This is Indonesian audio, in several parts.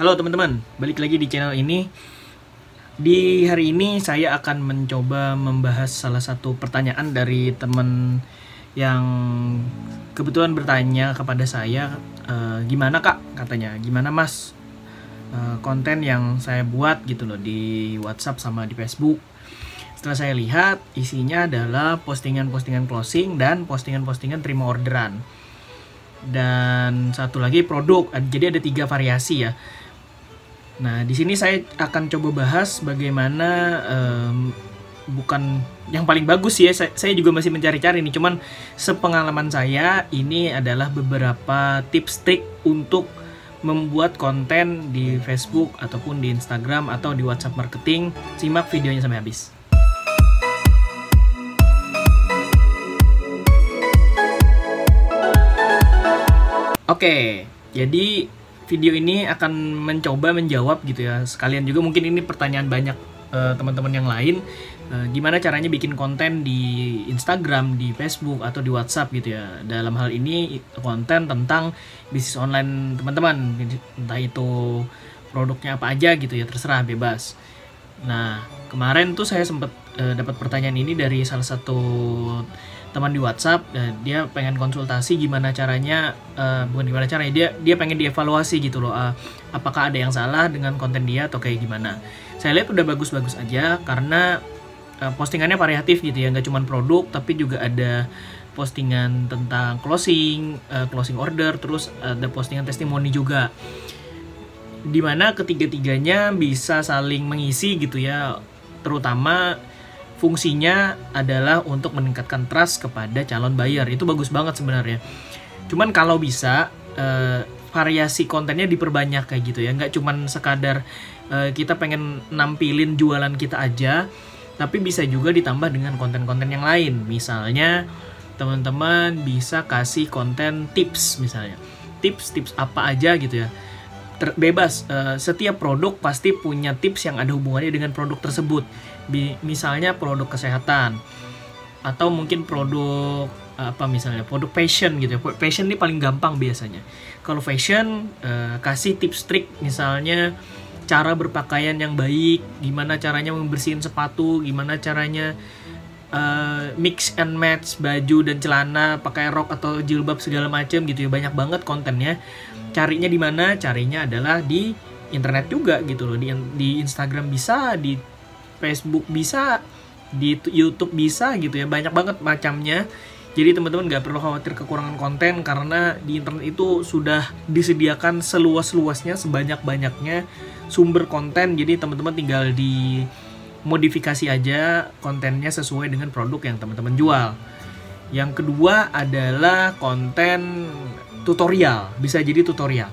Halo teman-teman, balik lagi di channel ini. Di hari ini saya akan mencoba membahas salah satu pertanyaan dari teman yang kebetulan bertanya kepada saya, e, gimana kak katanya, gimana mas e, konten yang saya buat gitu loh di WhatsApp sama di Facebook. Setelah saya lihat isinya adalah postingan-postingan closing dan postingan-postingan terima orderan dan satu lagi produk. Jadi ada tiga variasi ya. Nah, di sini saya akan coba bahas bagaimana um, bukan yang paling bagus ya. Saya, saya juga masih mencari-cari nih. Cuman sepengalaman saya ini adalah beberapa tips trik untuk membuat konten di Facebook ataupun di Instagram atau di WhatsApp marketing. Simak videonya sampai habis. Oke, jadi video ini akan mencoba menjawab gitu ya. Sekalian juga mungkin ini pertanyaan banyak uh, teman-teman yang lain. Uh, gimana caranya bikin konten di Instagram, di Facebook atau di WhatsApp gitu ya. Dalam hal ini konten tentang bisnis online teman-teman, entah itu produknya apa aja gitu ya, terserah bebas. Nah, kemarin tuh saya sempat uh, dapat pertanyaan ini dari salah satu teman di WhatsApp dan dia pengen konsultasi gimana caranya uh, bukan gimana caranya dia dia pengen dievaluasi gitu loh uh, apakah ada yang salah dengan konten dia atau kayak gimana. Saya lihat udah bagus-bagus aja karena uh, postingannya variatif gitu ya nggak cuma produk tapi juga ada postingan tentang closing uh, closing order terus ada postingan testimoni juga. Di mana ketiga-tiganya bisa saling mengisi gitu ya terutama fungsinya adalah untuk meningkatkan trust kepada calon buyer. Itu bagus banget sebenarnya. Cuman kalau bisa uh, variasi kontennya diperbanyak kayak gitu ya. Nggak cuman sekadar uh, kita pengen nampilin jualan kita aja tapi bisa juga ditambah dengan konten-konten yang lain. Misalnya teman-teman bisa kasih konten tips misalnya. Tips-tips apa aja gitu ya. Bebas uh, setiap produk pasti punya tips yang ada hubungannya dengan produk tersebut misalnya produk kesehatan. Atau mungkin produk apa misalnya produk fashion gitu ya. Fashion ini paling gampang biasanya. Kalau fashion uh, kasih tips trik misalnya cara berpakaian yang baik gimana caranya membersihin sepatu gimana caranya uh, mix and match baju dan celana pakai rok atau jilbab segala macam gitu ya. Banyak banget kontennya. Carinya di mana? Carinya adalah di internet juga gitu loh. Di di Instagram bisa di Facebook bisa, di YouTube bisa gitu ya. Banyak banget macamnya. Jadi teman-teman nggak perlu khawatir kekurangan konten karena di internet itu sudah disediakan seluas-luasnya, sebanyak-banyaknya sumber konten. Jadi teman-teman tinggal di modifikasi aja kontennya sesuai dengan produk yang teman-teman jual. Yang kedua adalah konten tutorial, bisa jadi tutorial.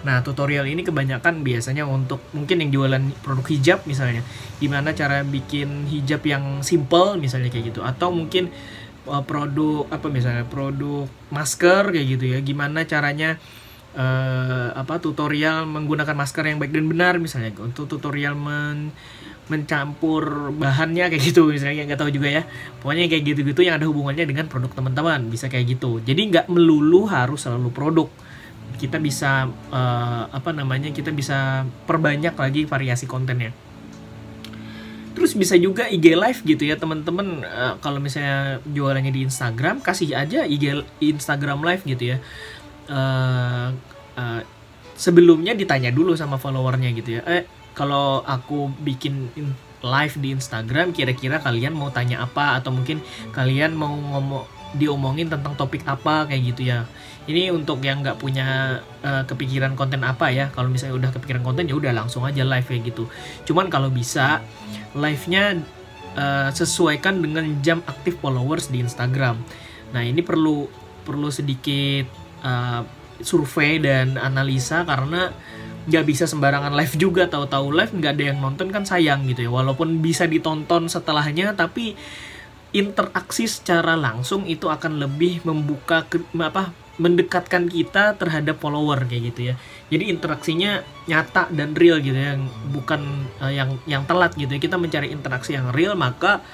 Nah, tutorial ini kebanyakan biasanya untuk mungkin yang jualan produk hijab misalnya, gimana cara bikin hijab yang simple misalnya kayak gitu, atau mungkin uh, produk apa misalnya produk masker kayak gitu ya, gimana caranya uh, apa tutorial menggunakan masker yang baik dan benar misalnya. Untuk tutorial men mencampur bahannya kayak gitu misalnya nggak tahu juga ya. Pokoknya kayak gitu-gitu yang ada hubungannya dengan produk teman-teman bisa kayak gitu. Jadi nggak melulu harus selalu produk kita bisa uh, apa namanya kita bisa perbanyak lagi variasi kontennya. Terus bisa juga IG live gitu ya teman-teman uh, kalau misalnya jualannya di Instagram kasih aja IG Instagram live gitu ya. Uh, uh, sebelumnya ditanya dulu sama followernya gitu ya eh kalau aku bikin live di Instagram kira-kira kalian mau tanya apa? Atau mungkin kalian mau ngomong diomongin tentang topik apa kayak gitu ya. Ini untuk yang nggak punya uh, kepikiran konten apa ya. Kalau misalnya udah kepikiran konten ya udah langsung aja live kayak gitu. Cuman kalau bisa live nya uh, sesuaikan dengan jam aktif followers di Instagram. Nah ini perlu perlu sedikit uh, survei dan analisa karena nggak bisa sembarangan live juga. Tahu-tahu live nggak ada yang nonton kan sayang gitu ya. Walaupun bisa ditonton setelahnya tapi interaksi secara langsung itu akan lebih membuka ke, apa mendekatkan kita terhadap follower kayak gitu ya. Jadi interaksinya nyata dan real gitu ya, bukan uh, yang yang telat gitu ya. Kita mencari interaksi yang real maka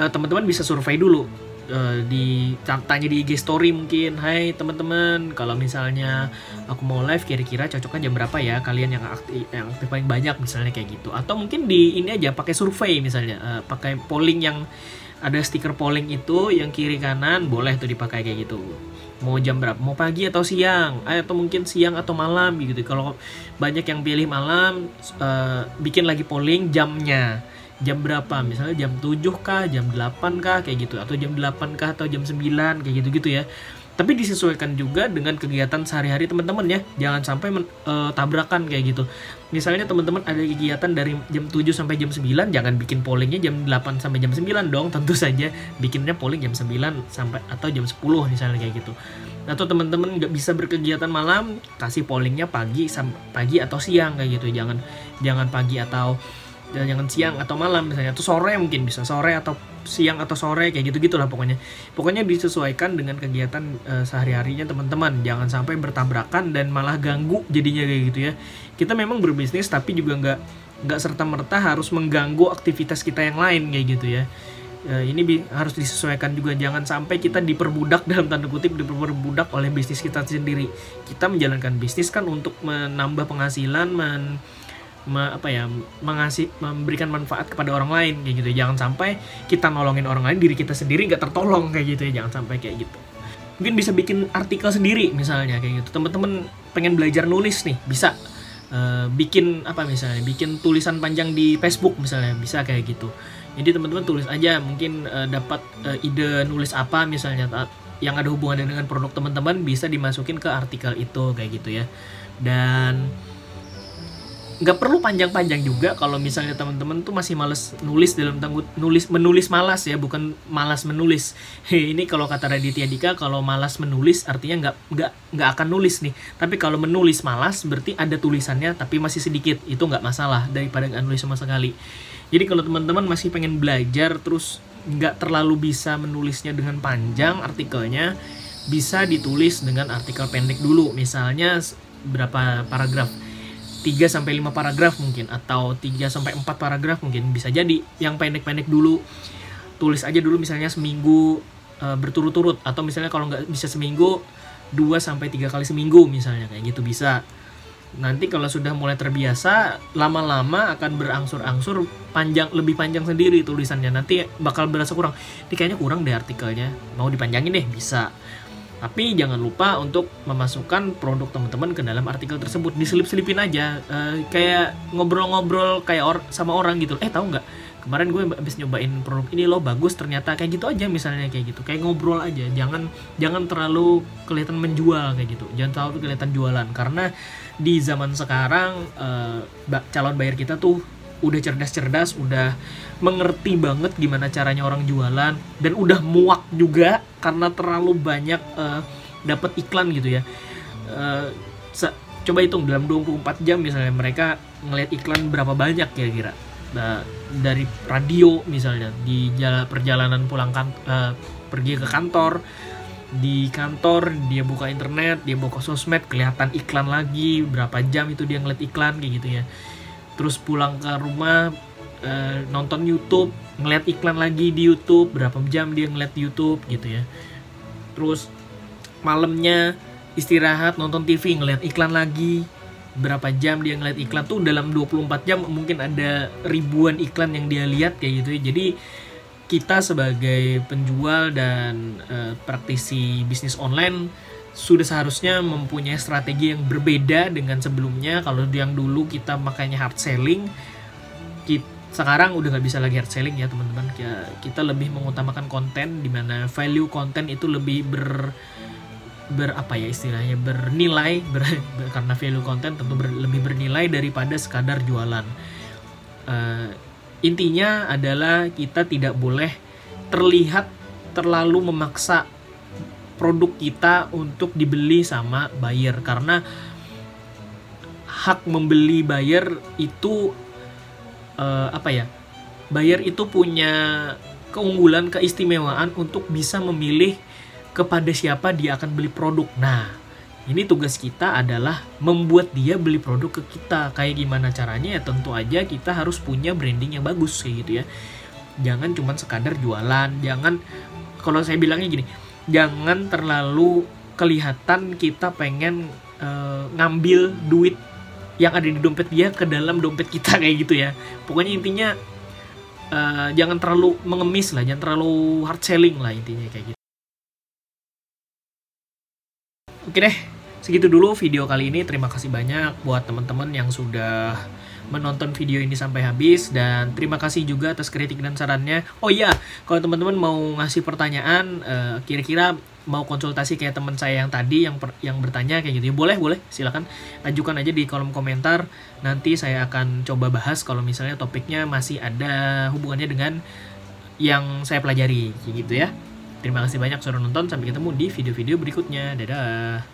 uh, teman-teman bisa survei dulu uh, di tanya di IG story mungkin. Hai teman-teman. Kalau misalnya aku mau live kira-kira cocoknya jam berapa ya? Kalian yang aktif yang aktif paling banyak misalnya kayak gitu. Atau mungkin di ini aja pakai survei misalnya. Uh, pakai polling yang ada stiker polling itu yang kiri kanan boleh tuh dipakai kayak gitu. Mau jam berapa? Mau pagi atau siang? Eh, atau mungkin siang atau malam gitu. Kalau banyak yang pilih malam uh, bikin lagi polling jamnya jam berapa? Misalnya jam 7 kah jam 8 kah kayak gitu. Atau jam 8 kah atau jam 9 kayak gitu gitu ya. Tapi disesuaikan juga dengan kegiatan sehari-hari teman-teman ya. Jangan sampai men, uh, tabrakan kayak gitu. Misalnya teman-teman ada kegiatan dari jam 7 sampai jam 9 jangan bikin pollingnya jam 8 sampai jam 9 dong. Tentu saja bikinnya polling jam 9 sampai atau jam 10 misalnya kayak gitu. Atau teman-teman nggak bisa berkegiatan malam kasih pollingnya pagi pagi atau siang kayak gitu. Jangan jangan pagi atau jangan siang atau malam misalnya. Atau sore mungkin bisa. Sore atau siang atau sore kayak gitu gitulah pokoknya. Pokoknya disesuaikan dengan kegiatan uh, sehari harinya teman-teman. Jangan sampai bertabrakan dan malah ganggu jadinya kayak gitu ya. Kita memang berbisnis tapi juga nggak nggak serta merta harus mengganggu aktivitas kita yang lain kayak gitu ya. Uh, ini harus disesuaikan juga. Jangan sampai kita diperbudak dalam tanda kutip diperbudak oleh bisnis kita sendiri. Kita menjalankan bisnis kan untuk menambah penghasilan men me, apa ya mengasih memberikan manfaat kepada orang lain kayak gitu jangan sampai kita nolongin orang lain diri kita sendiri nggak tertolong kayak gitu ya. Jangan sampai kayak gitu. Mungkin bisa bikin artikel sendiri misalnya kayak gitu. Teman-teman pengen belajar nulis nih bisa uh, bikin apa misalnya bikin tulisan panjang di Facebook misalnya bisa kayak gitu. Jadi teman-teman tulis aja mungkin uh, dapat uh, ide nulis apa misalnya yang ada hubungannya dengan produk teman-teman bisa dimasukin ke artikel itu kayak gitu ya. Dan nggak perlu panjang-panjang juga kalau misalnya teman-teman tuh masih males nulis dalam tanggut nulis menulis malas ya bukan malas menulis. Ini kalau kata Raditya Dika kalau malas menulis artinya nggak nggak nggak akan nulis nih. Tapi kalau menulis malas berarti ada tulisannya tapi masih sedikit. Itu nggak masalah daripada nggak nulis sama sekali. Jadi kalau teman-teman masih pengen belajar terus nggak terlalu bisa menulisnya dengan panjang artikelnya bisa ditulis dengan artikel pendek dulu. Misalnya berapa paragraf 3 sampai 5 paragraf mungkin atau 3 sampai 4 paragraf mungkin bisa jadi. Yang pendek-pendek dulu tulis aja dulu misalnya seminggu e, berturut-turut atau misalnya kalau nggak bisa seminggu 2 sampai 3 kali seminggu misalnya kayak gitu bisa. Nanti kalau sudah mulai terbiasa lama-lama akan berangsur-angsur panjang lebih panjang sendiri tulisannya. Nanti bakal berasa kurang. Ini kayaknya kurang deh artikelnya. Mau dipanjangin deh bisa tapi jangan lupa untuk memasukkan produk teman-teman ke dalam artikel tersebut. Diselip-selipin aja, uh, kayak ngobrol-ngobrol kayak or sama orang gitu. Eh tahu nggak? Kemarin gue habis nyobain produk ini loh bagus ternyata kayak gitu aja misalnya kayak gitu. Kayak ngobrol aja. Jangan jangan terlalu kelihatan menjual kayak gitu. Jangan terlalu kelihatan jualan karena di zaman sekarang uh, calon bayar kita tuh udah cerdas-cerdas, udah mengerti banget gimana caranya orang jualan dan udah muak juga karena terlalu banyak uh, dapat iklan gitu ya. Uh, coba hitung dalam 24 jam misalnya mereka ngeliat iklan berapa banyak kira-kira. Nah, dari radio misalnya di jalan perjalanan pulang kan uh, pergi ke kantor di kantor dia buka internet dia buka sosmed kelihatan iklan lagi berapa jam itu dia ngeliat iklan kayak gitu ya terus pulang ke rumah uh, nonton YouTube ngeliat iklan lagi di YouTube berapa jam dia ngeliat YouTube gitu ya. Terus malamnya istirahat nonton TV ngeliat iklan lagi. Berapa jam dia ngeliat iklan tuh dalam 24 jam mungkin ada ribuan iklan yang dia lihat kayak gitu ya. Jadi kita sebagai penjual dan uh, praktisi bisnis online sudah seharusnya mempunyai strategi yang berbeda dengan sebelumnya. Kalau yang dulu kita makanya hard selling kita, sekarang udah nggak bisa lagi hard selling ya teman-teman. Kita lebih mengutamakan konten di mana value konten itu lebih ber ber apa ya istilahnya bernilai ber, ber, karena value konten tentu ber, lebih bernilai daripada sekadar jualan. Uh, intinya adalah kita tidak boleh terlihat terlalu memaksa produk kita untuk dibeli sama buyer. Karena hak membeli buyer itu uh, apa ya buyer itu punya keunggulan keistimewaan untuk bisa memilih kepada siapa dia akan beli produk. Nah ini tugas kita adalah membuat dia beli produk ke kita. Kayak gimana caranya? Ya tentu aja kita harus punya branding yang bagus kayak gitu ya. Jangan cuma sekadar jualan. Jangan kalau saya bilangnya gini jangan terlalu kelihatan kita pengen uh, ngambil duit yang ada di dompet dia ke dalam dompet kita kayak gitu ya. Pokoknya intinya uh, jangan terlalu mengemis lah jangan terlalu hard selling lah intinya kayak gitu. Oke deh segitu dulu video kali ini. Terima kasih banyak buat teman-teman yang sudah menonton video ini sampai habis. Dan terima kasih juga atas kritik dan sarannya. Oh iya, kalau teman-teman mau ngasih pertanyaan uh, kira-kira mau konsultasi kayak teman saya yang tadi yang per, yang bertanya kayak gitu ya boleh boleh silakan. Ajukan aja di kolom komentar. Nanti saya akan coba bahas kalau misalnya topiknya masih ada hubungannya dengan yang saya pelajari kayak gitu ya. Terima kasih banyak sudah nonton. Sampai ketemu di video-video berikutnya. Dadah